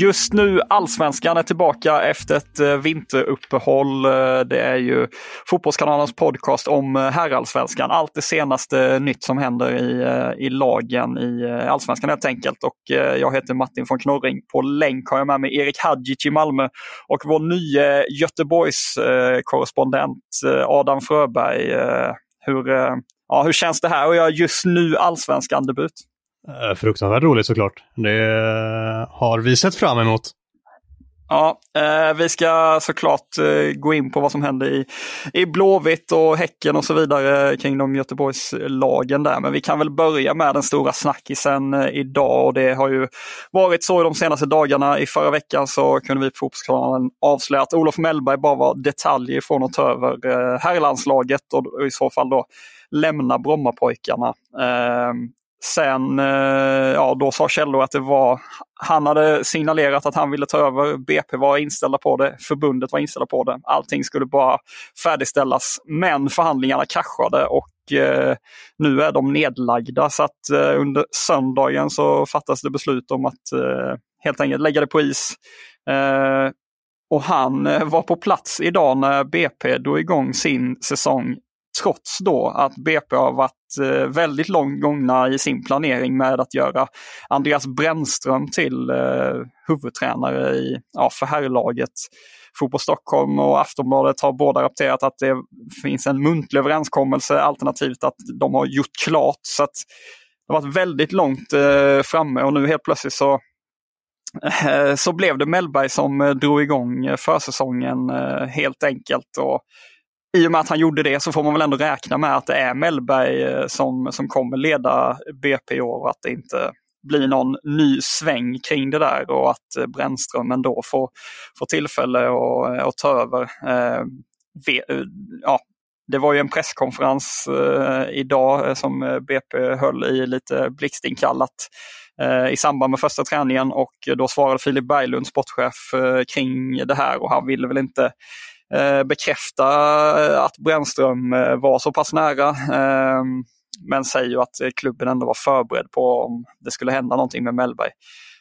Just nu Allsvenskan är tillbaka efter ett eh, vinteruppehåll. Eh, det är ju Fotbollskanalens podcast om eh, herrallsvenskan. Allt det senaste nytt som händer i, i lagen i allsvenskan helt enkelt. Och jag heter Martin von Knorring. På länk har jag med mig Erik Hadjic i Malmö och vår nya Göteborgs-korrespondent Adam Fröberg. Hur, ja, hur känns det här att göra just nu allsvenskan-debut? Eh, fruktansvärt roligt såklart. Det har vi sett fram emot. Ja, eh, vi ska såklart eh, gå in på vad som händer i, i Blåvitt och Häcken och så vidare kring de Göteborgslagen där. Men vi kan väl börja med den stora snackisen eh, idag och det har ju varit så i de senaste dagarna. I förra veckan så kunde vi på Fotbollskanalen avslöja att Olof Mellberg bara var detaljer från att ta över eh, herrlandslaget och i så fall då lämna Brommapojkarna. Ehm, Sen, eh, ja då sa källor att det var, han hade signalerat att han ville ta över, BP var inställda på det, förbundet var inställda på det. Allting skulle bara färdigställas. Men förhandlingarna kraschade och eh, nu är de nedlagda. Så att eh, under söndagen så fattas det beslut om att eh, helt enkelt lägga det på is. Eh, och han eh, var på plats idag när BP drog igång sin säsong trots då att BP har varit eh, väldigt långt gångna i sin planering med att göra Andreas Brännström till eh, huvudtränare i, ja, för herrlaget. Fotboll Stockholm och Aftonbladet har båda rapporterat att det finns en muntlig överenskommelse alternativt att de har gjort klart. Så att det har varit väldigt långt eh, framme och nu helt plötsligt så eh, så blev det Mellberg som eh, drog igång eh, försäsongen helt enkelt. Och i och med att han gjorde det så får man väl ändå räkna med att det är Mellberg eh, som, som kommer leda BP i år och att det inte blir någon ny sväng kring det där och att eh, Brännström ändå får, får tillfälle att, eh, att ta över. Ja, det var ju en presskonferens idag som BP höll i lite blixtinkallat i samband med första träningen och då svarade Filip Berglund, sportchef, kring det här och han ville väl inte Eh, bekräfta eh, att Brännström eh, var så pass nära. Ehm, men säger ju att klubben ändå var förberedd på om det skulle hända någonting med Mellberg.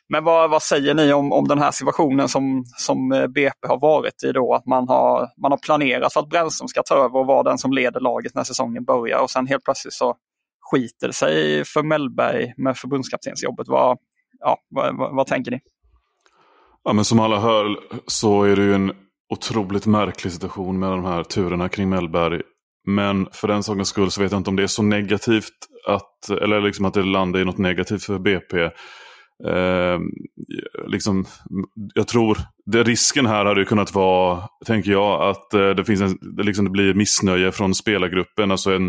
Men vad, vad säger ni om, om den här situationen som, som BP har varit i då? Att man har, man har planerat för att Brännström ska ta över och vara den som leder laget när säsongen börjar och sen helt plötsligt så skiter det sig för Mellberg med förbundskaptensjobbet. Vad, ja, vad, vad, vad tänker ni? Ja, men som alla hör så är det ju en otroligt märklig situation med de här turerna kring Mellberg. Men för den sakens skull så vet jag inte om det är så negativt att, eller liksom att det landar i något negativt för BP. Eh, liksom, jag tror det, risken här hade ju kunnat vara, tänker jag, att eh, det, finns en, det, liksom, det blir missnöje från spelargruppen. Alltså en,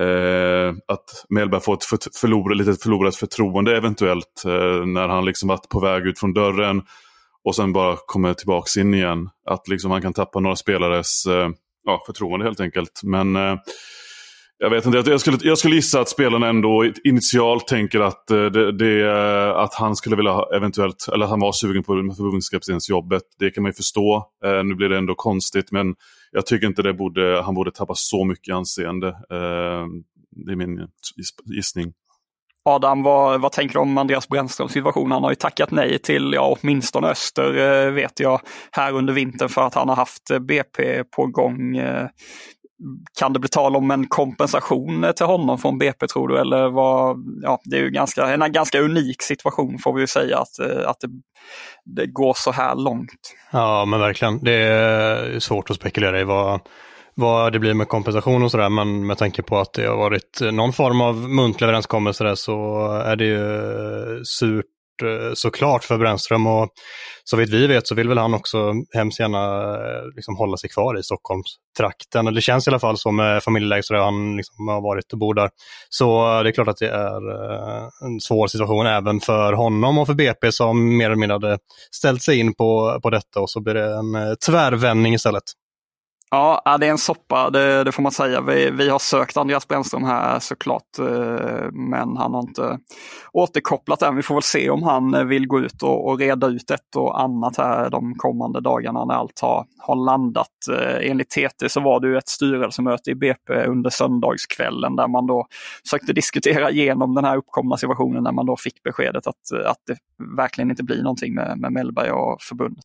eh, att Mellberg får ett för, förlor, lite förlorat förtroende eventuellt eh, när han liksom varit på väg ut från dörren och sen bara kommer tillbaka in igen. Att liksom man kan tappa några spelares eh, ja, förtroende helt enkelt. Men eh, jag vet inte, jag skulle, jag skulle gissa att spelarna ändå initialt tänker att, eh, det, det, eh, att han skulle vilja ha eventuellt, eller att han var sugen på förbundskaptensjobbet. Det kan man ju förstå. Eh, nu blir det ändå konstigt men jag tycker inte det borde, han borde tappa så mycket anseende. Eh, det är min gissning. Adam, vad, vad tänker du om Andreas Brännströms situation? Han har ju tackat nej till, ja, åtminstone Öster eh, vet jag, här under vintern för att han har haft eh, BP på gång. Eh, kan det bli tal om en kompensation till honom från BP tror du? Eller vad, ja, det är ju ganska, en ganska unik situation får vi ju säga att, att det, det går så här långt. Ja men verkligen. Det är svårt att spekulera i vad, vad det blir med kompensation och sådär. Men med tanke på att det har varit någon form av muntlig överenskommelse där så är det ju surt eh, såklart för Brännström och så vitt vi vet så vill väl han också hemskt gärna eh, liksom hålla sig kvar i Stockholmstrakten. Det känns i alla fall så med familjeläge så där han liksom har varit och bor där. Så det är klart att det är eh, en svår situation även för honom och för BP som mer eller mindre hade ställt sig in på, på detta och så blir det en tvärvändning istället. Ja, det är en soppa, det, det får man säga. Vi, vi, har sökt Andreas Brännström här såklart, eh, men han har inte återkopplat än. Vi får väl se om han eh, vill gå ut och, och reda ut ett och annat här de kommande dagarna när allt har, har landat. Eh, enligt TT så var det ju ett styrelsemöte i BP under söndagskvällen där man då försökte diskutera igenom den här uppkomna situationen när man då fick beskedet att, att det verkligen inte blir någonting med, med Mellberg och förbundet.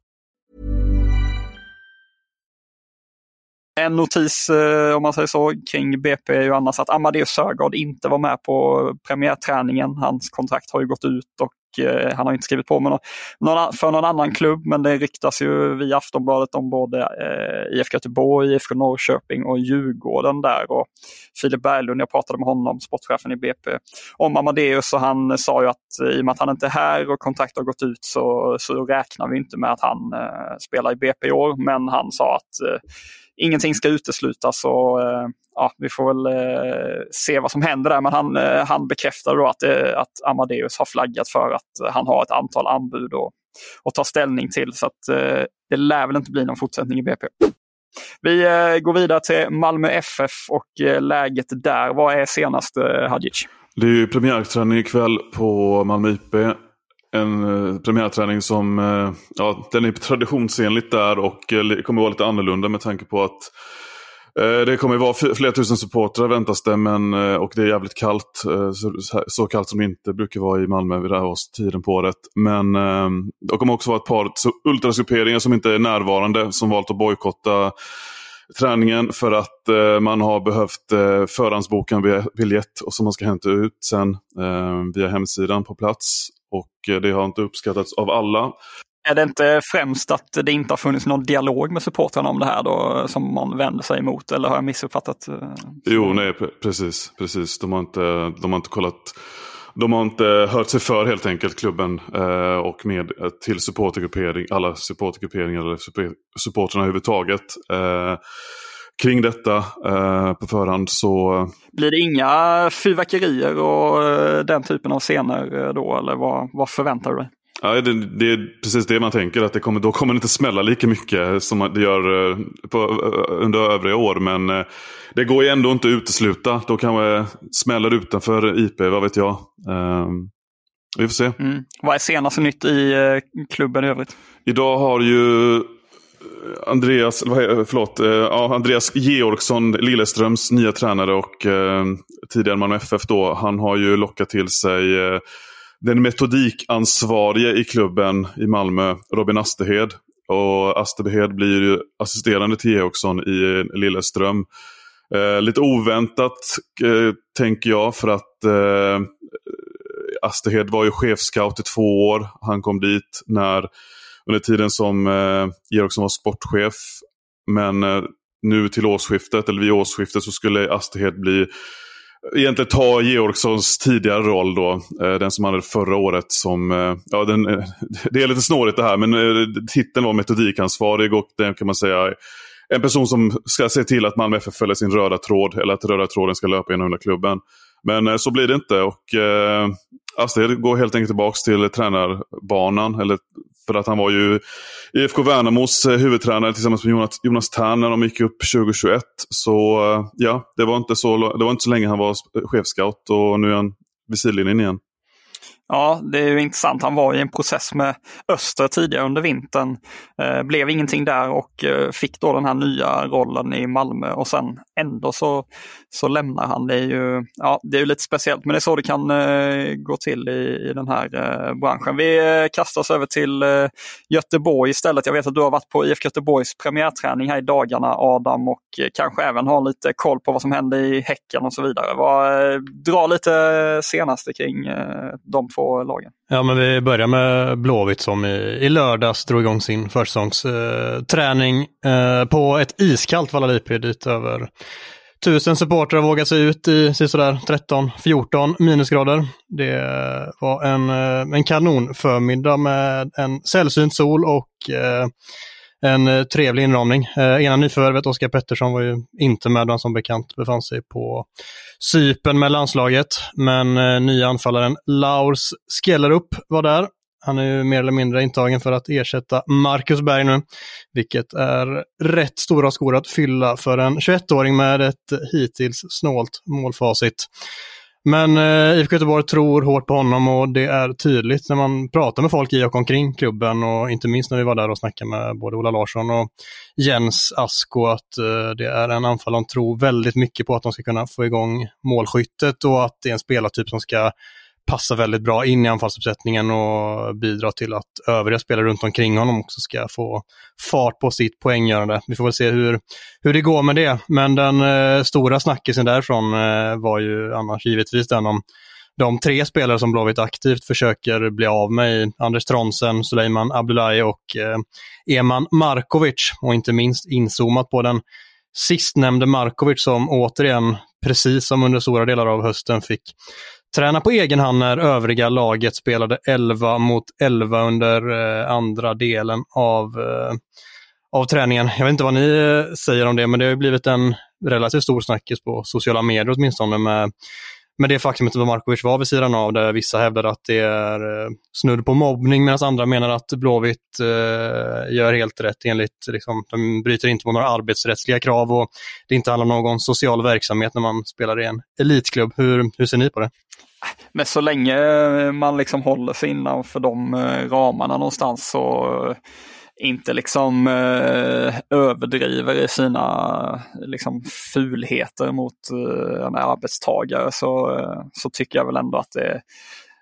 En notis, eh, om man säger så, kring BP är ju annars att Amadeus Sögaard inte var med på premiärträningen. Hans kontrakt har ju gått ut och eh, han har inte skrivit på med någon, för någon annan klubb, men det ryktas ju via Aftonbladet om både eh, IFK Göteborg, IFK Norrköping och Djurgården där. Och Filip Berglund, jag pratade med honom, sportchefen i BP, om Amadeus och han sa ju att eh, i och med att han inte är här och kontraktet har gått ut så, så räknar vi inte med att han eh, spelar i BP i år. Men han sa att eh, ingenting ska uteslutas och eh, ja, vi får väl eh, se vad som händer där. Men han, eh, han bekräftade då att, eh, att Amadeus har flaggat för att eh, han har ett antal anbud att, ta ställning till. Så att eh, det lär väl inte bli någon fortsättning i BP. Vi går vidare till Malmö FF och läget där. Vad är senast Hadjic? Det är ju premiärträning ikväll på Malmö IP en eh, premiärträning som eh, ja, den är traditionsenligt där och eh, kommer vara lite annorlunda med tanke på att det kommer vara flera tusen supportrar väntas det men, och det är jävligt kallt. Så, kallt som det inte brukar vara i Malmö vid den här tiden på året. Men det kommer också vara ett par ultrasgrupperingar som inte är närvarande som valt att bojkotta träningen för att man har behövt förhandsboka en biljett och som man ska hämta ut sen via hemsidan på plats. Och eh, det har inte uppskattats av alla. Är det inte främst att det inte har funnits någon dialog med supportrarna om det här då som man vänder sig emot eller har jag missuppfattat? Eh, jo, nej precis. precis. De, har inte, de har inte kollat de har inte hört sig för helt enkelt klubben eh, och med till supportergruppering, alla supportergrupperingar eller supporterna överhuvudtaget. Eh, kring detta eh, på förhand så... Blir det inga fyrverkerier och eh, den typen av scener eh, då eller vad, vad förväntar du dig? Ja, det, det, är precis det man tänker, att det kommer, då kommer det inte smälla lika mycket som det gör på, under övriga år. Men det går ju ändå inte att utesluta. Då kanske smäller utanför IP, vad vet jag. Um, vi får se. Mm. Vad är senaste nytt i klubben i övrigt? Idag har ju Andreas, förlåt, eh, ja, Andreas Georgsson, Lilleströms nya tränare och eh, tidigare Malmö FF då, han har ju lockat till sig eh, den metodikansvarige i klubben i Malmö, Robin Asterhed. Och Asterhed blir ju assisterande till Georgsson i Lilleström. Eh, lite oväntat eh, tänker jag för att eh, Asterhed var ju chefscout i två år. Han kom dit när under tiden som eh, Georgsson var sportchef. Men eh, nu till årsskiftet, eller vid årsskiftet, så skulle Asterhed bli egentligen ta Georgssons tidigare roll då. Eh, den som han hade förra året som, eh, ja den, eh, det är lite snårigt det här men titeln var metodikansvarig och den kan man säga en person som ska se till att Malmö FF följer sin röda tråd eller att röda tråden ska löpa genom hela klubben. Men så blir det inte och Alltså, Astrid går helt enkelt tillbaka till tränarbanan. Eller för att han var ju IFK Värnamos eh, huvudtränare tillsammans med Jonas, Jonas Tern när de gick upp 2021. Så eh, ja, det var, inte så, det var inte så länge han var chefscout och nu är han vid sidlinjen igen. Ja, det är ju intressant. Han var i en process med Öster tidigare under vintern. Eh, blev ingenting där och eh, fick då den här nya rollen i Malmö och sen ändå så, så lämnar han. Det är ju ja, det är ju lite speciellt, men det är så det kan eh, gå till i, i den här eh, branschen. Vi eh, kastar oss över till eh, Göteborg istället. Jag vet att du har varit på IFK Göteborgs premiärträning här i dagarna Adam och eh, kanske även har lite koll på vad som hände i Häcken och så vidare. Vad, eh, dra lite eh, senaste kring de två två lagen. Ja, men vi börjar med Blåvitt som i, i lördags drog igång sin försäsongsträning eh, på ett iskallt Valla dit över tusen supportrar vågat sig ut i sådär 13-14 minusgrader. Det var en, eh, en kanonförmiddag med en sällsynt sol och eh, en eh, trevlig inramning. Eh, ena nyförvärvet, Oskar Pettersson, var ju inte med då han som bekant befann sig på Sypen med landslaget. Men eh, nya anfallaren Laurs Skellerup var där. Han är ju mer eller mindre intagen för att ersätta Marcus Berg nu, vilket är rätt stora skor att fylla för en 21-åring med ett hittills snålt målfacit. Men eh, IFK Göteborg tror hårt på honom och det är tydligt när man pratar med folk i och omkring klubben och inte minst när vi var där och snackade med både Ola Larsson och Jens Asko att eh, det är en anfallare de tror väldigt mycket på att de ska kunna få igång målskyttet och att det är en spelartyp som ska passar väldigt bra in i anfallsuppsättningen och bidrar till att övriga spelare runt omkring honom också ska få fart på sitt poänggörande. Vi får väl se hur, hur det går med det. Men den eh, stora snackisen därifrån eh, var ju annars givetvis den om de tre spelare som Blåvitt aktivt försöker bli av med, Anders Tronsen, Suleiman Abdullahi och eh, Eman Markovic. Och inte minst inzoomat på den sistnämnde Markovic som återigen, precis som under stora delar av hösten, fick träna på egen hand när övriga laget spelade 11 mot 11 under eh, andra delen av, eh, av träningen. Jag vet inte vad ni eh, säger om det, men det har blivit en relativt stor snackis på sociala medier åtminstone med, med det faktumet att Markovic var vid sidan av, där vissa hävdar att det är eh, snudd på mobbning medan andra menar att Blåvitt eh, gör helt rätt enligt, liksom, de bryter inte mot några arbetsrättsliga krav och det inte handlar om någon social verksamhet när man spelar i en elitklubb. Hur, hur ser ni på det? Men så länge man liksom håller sig innanför de eh, ramarna någonstans så inte liksom eh, överdriver i sina liksom, fulheter mot eh, en arbetstagare så, eh, så tycker jag väl ändå att det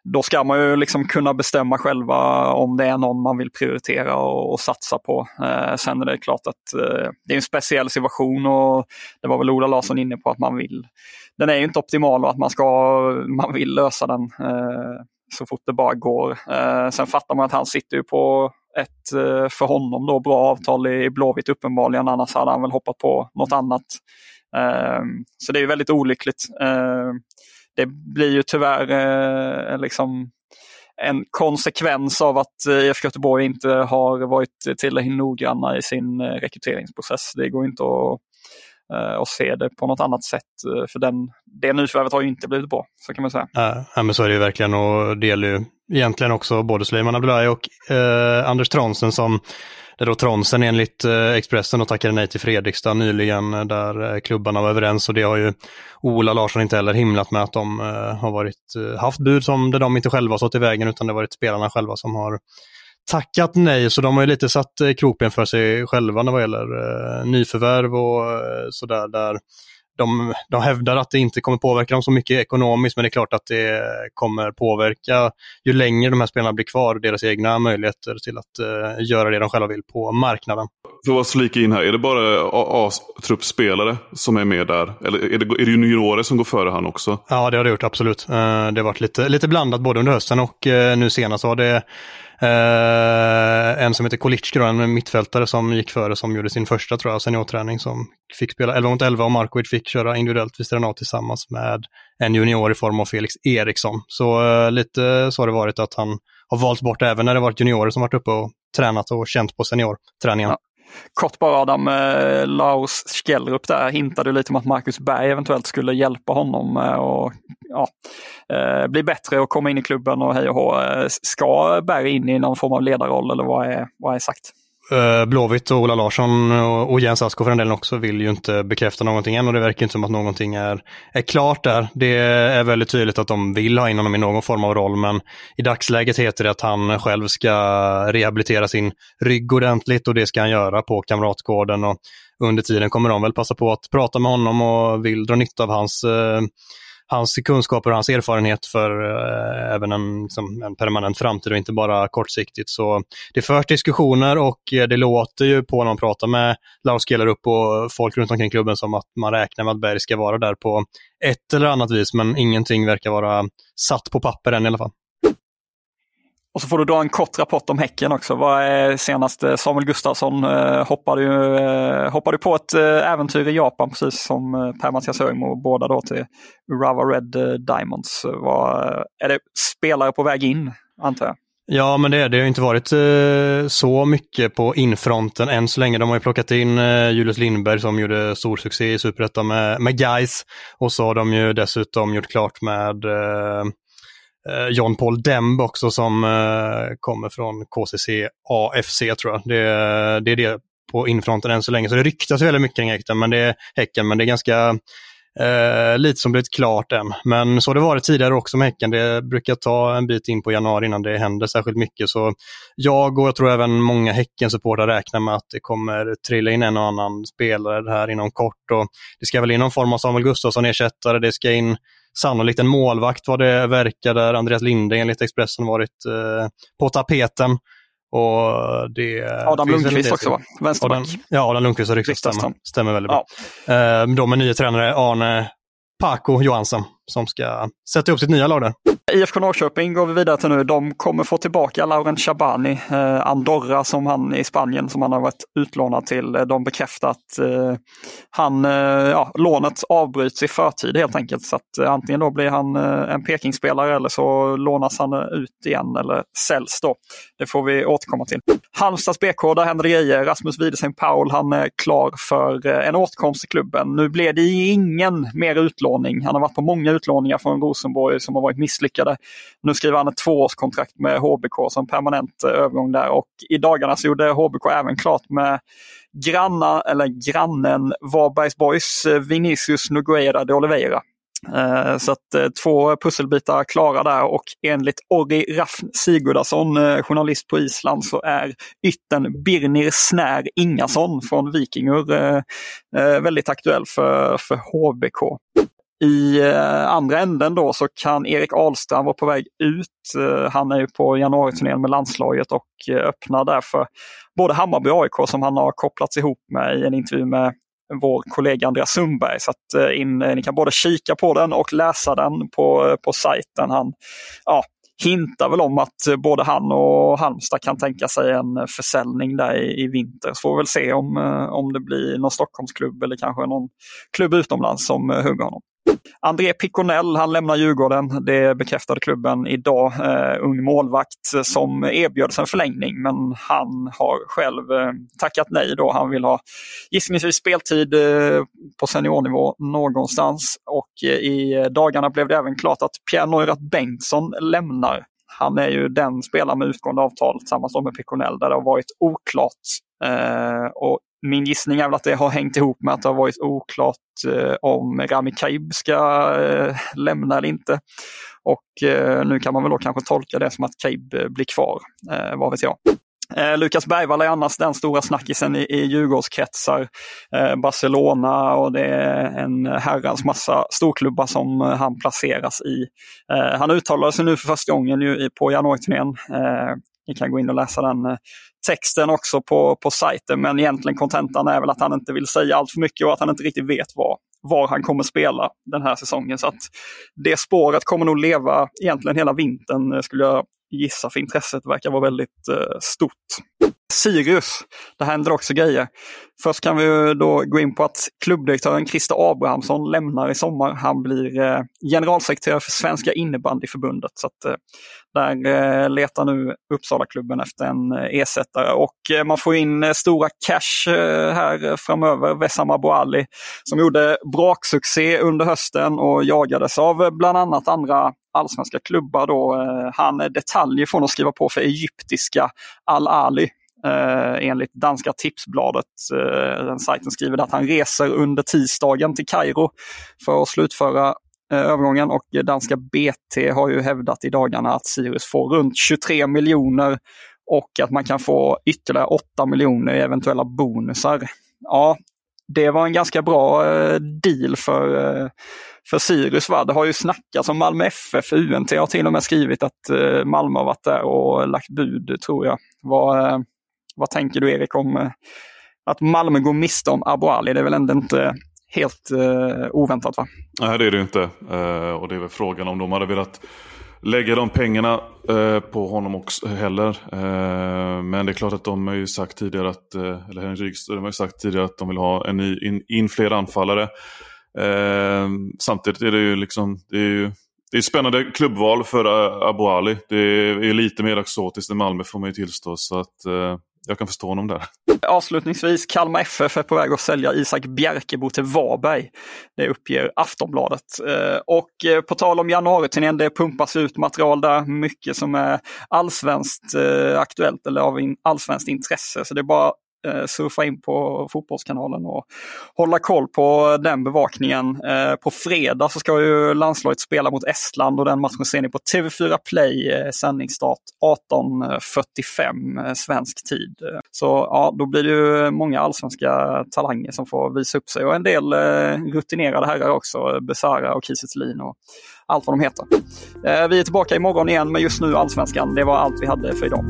då ska man ju liksom kunna bestämma själva om det är någon man vill prioritera och, och satsa på. Eh, sen är det klart att eh, det är en speciell situation och det var väl Ola Larsson inne på att man vill. Den är ju inte optimal och att man, ska, man vill lösa den eh, så fort det bara går. Eh, sen fattar man att han sitter ju på ett eh, för honom då bra avtal i Blåvitt uppenbarligen, annars hade han väl hoppat på något annat. Eh, så det är väldigt olyckligt. Eh, det blir ju tyvärr liksom en konsekvens av att IFK Göteborg inte har varit tillräckligt noggranna i sin rekryteringsprocess. Det går inte att Eh, och se det på något annat sätt. Eh, för den, det nyförvärvet har ju inte blivit bra, så kan man säga. Eh, ja, men så är det ju verkligen och det gäller ju egentligen också både Suleiman Abdullahi och eh, Anders Tronsen som där då Tronsen enligt Expressen och tackade nej till Fredrikstad nyligen där klubbarna var överens och det har ju Ola Larsson inte heller himlat med att de har varit, haft bud som där de inte själva stått i vägen utan det har varit spelarna själva som har tackat nej, så de har ju lite satt eh, kroppen för sig själva när det gäller eh, nyförvärv och eh, sådär. Där de, de hävdar att det inte kommer påverka dem så mycket ekonomiskt, men det är klart att det kommer påverka ju längre de här spelarna blir kvar, deras egna möjligheter till att uh, göra det de själva vill på marknaden. För att slika in här, är det bara A-truppspelare som är med där? Eller är det, är det juniorer som går före han också? Ja, det har det gjort, absolut. Uh, det har varit lite, lite blandat både under hösten och uh, nu senast var det Eh, en som heter Kolicki, en mittfältare som gick före som gjorde sin första tror jag, seniorträning som fick spela 11 mot 11 och Markovic fick köra individuellt vid Strenat tillsammans med en junior i form av Felix Eriksson. Så eh, lite så har det varit att han har valt bort även när det varit juniorer som varit uppe och tränat och känt på seniorträningen. Ja. Kort bara Adam, eh, Laos Skellrup där hintade lite om att Marcus Berg eventuellt skulle hjälpa honom eh, och ja, eh, bli bättre och komma in i klubben och hej och hå. Eh, ska Berg in i någon form av ledarroll eller vad är, vad är sagt? Eh, Blåvitt och Ola Larsson och Jens Asko för den delen också vill ju inte bekräfta någonting än och det verkar inte som att någonting är, är klart där. Det är väldigt tydligt att de vill ha in honom i någon form av roll men i dagsläget heter det att han själv ska rehabilitera sin rygg ordentligt och det ska han göra på Kamratgården och under tiden kommer de väl passa på att prata med honom och vill dra nytta av hans eh, hans kunskaper och hans erfarenhet för eh, även en, liksom, en, permanent framtid och inte bara kortsiktigt. Så det förs diskussioner och eh, det låter ju på när man pratar med Lars upp och folk runt omkring klubben som att man räknar med att Berg ska vara där på ett eller annat vis, men ingenting verkar vara satt på papper än i alla fall. Och så får du dra en kort rapport om Häcken också. Vad är senaste? Samuel Gustafsson eh, hoppade, ju, eh, hoppade på ett eh, äventyr i Japan precis som eh, Per-Mattias Högmo, båda då till Urawa Red eh, Diamonds. Vad, eh, är det spelare på väg in, antar jag? Ja, men det, är, det har inte varit eh, så mycket på infronten än så länge. De har ju plockat in eh, Julius Lindberg som gjorde stor succé i Superettan med, med Guys och så har de ju dessutom gjort klart med Eh, Eh, John Paul Demb också som eh, kommer från KCC AFC tror jag. Det, det är det på infronten än så länge. Så det ryktas väldigt mycket kring häcken, men det är, häcken, men det är ganska eh, lite som blivit klart än. Men så har det varit tidigare också med Häcken. Det brukar ta en bit in på januari innan det händer särskilt mycket. Så jag och jag tror även många Häcken-supportrar räknar med att det kommer trilla in en och annan spelare här inom kort. Och det ska väl in någon form av Samuel Gustafsson ersättare. Det ska in sannolikt en målvakt vad det verkar där Andreas Linde enligt Expressen varit eh, på tapeten. Och det Adam Lundqvist också va? Vänsterback. Ja, Adam Lundqvist och Riktas stämmer, stämmer väldigt bra. Ja. Eh, då med nya tränare Arne Paco Johansson som ska sätta ihop sitt nya lag där. IFK Norrköping går vi vidare till nu. De kommer få tillbaka Laurent Chabani, eh, Andorra som han i Spanien som han har varit utlånad till. Eh, de bekräftar att eh, han, eh, ja, lånet avbryts i förtid helt enkelt. Så att eh, antingen då blir han eh, en Pekingspelare eller så lånas han eh, ut igen eller säljs då. Det får vi återkomma till. Halmstads BK, där händer det grejer. Rasmus Widesen Paul, han är klar för eh, en återkomst i klubben. Nu blir det ingen mer utlåning. Han har varit på många utlåningar från Rosenborg som har varit misslyckade. Nu skriver han ett tvåårskontrakt med HBK som permanent eh, övergång där och i dagarna så gjorde HBK även klart med granna, eller grannen Varbergs Boys eh, Vinicius Nogueira de Oliveira. Eh, så att två pusselbitar klara där och enligt Orri Raffn Sigurdarsson, journalist på Island, så är ytten Birnir Snär Ingason från Vikingur väldigt aktuell för, för HBK. I eh, andra änden då så kan Erik Ahlstrand vara på väg ut. Eh, han är ju på januariturnén med landslaget och eh, öppnar därför både Hammarby och AIK som han har kopplats ihop med i en intervju med vår kollega Andreas Sundberg. Så att in, ni kan både kika på den och läsa den på, på sajten. Han ja, hintar väl om att både han och Halmstad kan tänka sig en försäljning där i, i vinter. Så får vi väl se om, om det blir någon Stockholmsklubb eller kanske någon klubb utomlands som hugger honom. André Piconell, han lämnar Djurgården. Det bekräftade klubben idag. Uh, ung målvakt som erbjöds en förlängning men han har själv uh, tackat nej då. Han vill ha gissningsvis speltid uh, på seniornivå någonstans och i dagarna blev det även klart att Pierre Neurath Bengtsson lämnar han är ju den spelare med utgående avtal tillsammans med Piconell där det har varit oklart. Eh, och min gissning är väl att det har hängt ihop med att det har varit oklart eh, om Rami Kaib ska eh, lämna eller inte. Och eh, nu kan man väl då kanske tolka det som att Kaib eh, blir kvar, eh, vad vet jag. Eh, Lukas Bergvall är annars den stora snackisen i, i Djurgårdskretsar. Eh, Barcelona och det är en herrans massa storklubbar som eh, han placeras i. Eh, han uttalade sig nu för första gången ju, på januariturnén. Eh, ni kan gå in och läsa den eh, texten också på, på sajten. Men egentligen kontentan är väl att han inte vill säga allt för mycket och att han inte riktigt vet vad, var han kommer spela den här säsongen. Så att det spåret kommer nog leva egentligen hela vintern eh, skulle jag gissa för intresset verkar vara väldigt eh, stort. Sirius, det händer också grejer. Först kan vi då gå in på att klubbdirektören Christer Abrahamsson lämnar i sommar. Han blir eh, generalsekreterare för Svenska innebandyförbundet. Så att, eh, där eh, letar nu Uppsala-klubben efter en eh, ersättare och eh, man får in eh, stora cash här framöver. Wessam Abouali som gjorde braksuccé under hösten och jagades av bland annat andra allsvenska klubbar. Då. Han detaljer från att skriva på för egyptiska Al-Ali Eh, enligt danska tipsbladet. Eh, den sajten skriver att han reser under tisdagen till Kairo för att slutföra eh, övergången och danska BT har ju hävdat i dagarna att Sirius får runt 23 miljoner och att man kan få ytterligare 8 miljoner i eventuella bonusar. Ja, det var en ganska bra eh, deal för, eh, för Sirius. Va? Det har ju snackats om Malmö FF, UNT har till och med skrivit att eh, Malmö har varit där och lagt bud tror jag. Vad, vad tänker du Erik om eh, att Malmö går miste om Abu Ali? Det är väl ändå inte helt uh, oväntat va? Nej det är det inte. Uh, och det är väl frågan om de hade velat lägga de pengarna uh, på honom också heller. men det är klart att de har ju sagt tidigare att, eller Henrik Rydström har ju sagt tidigare att de vill ha en ny, in, in fler anfallare. samtidigt är det ju liksom, det är ju det är spännande klubbval för Abu Ali. Det är lite mer exotiskt än Malmö får man ju tillstå. Så att, jag kan förstå honom där. Avslutningsvis, Kalmar FF är på väg att sälja Isak Bjerkebo till Varberg. Det uppger Aftonbladet. Eh, och eh, på tal om januariturnén, det pumpas ut material där, mycket som är allsvenskt eh, aktuellt eller av allsvenskt intresse. Så det är bara Eh, surfa in på Fotbollskanalen och hålla koll på den bevakningen. Eh, på fredag så ska ju landslaget spela mot Estland och den matchen ser ni på TV4 Play, eh, sändningsstart 18.45 svensk tid. Så ja, då blir det ju många allsvenska talanger som får visa upp sig och en del rutinerade herrar också, Besara och Kiese och allt vad de heter. Vi är tillbaka imorgon igen, med just nu Allsvenskan. Det var allt vi hade för idag.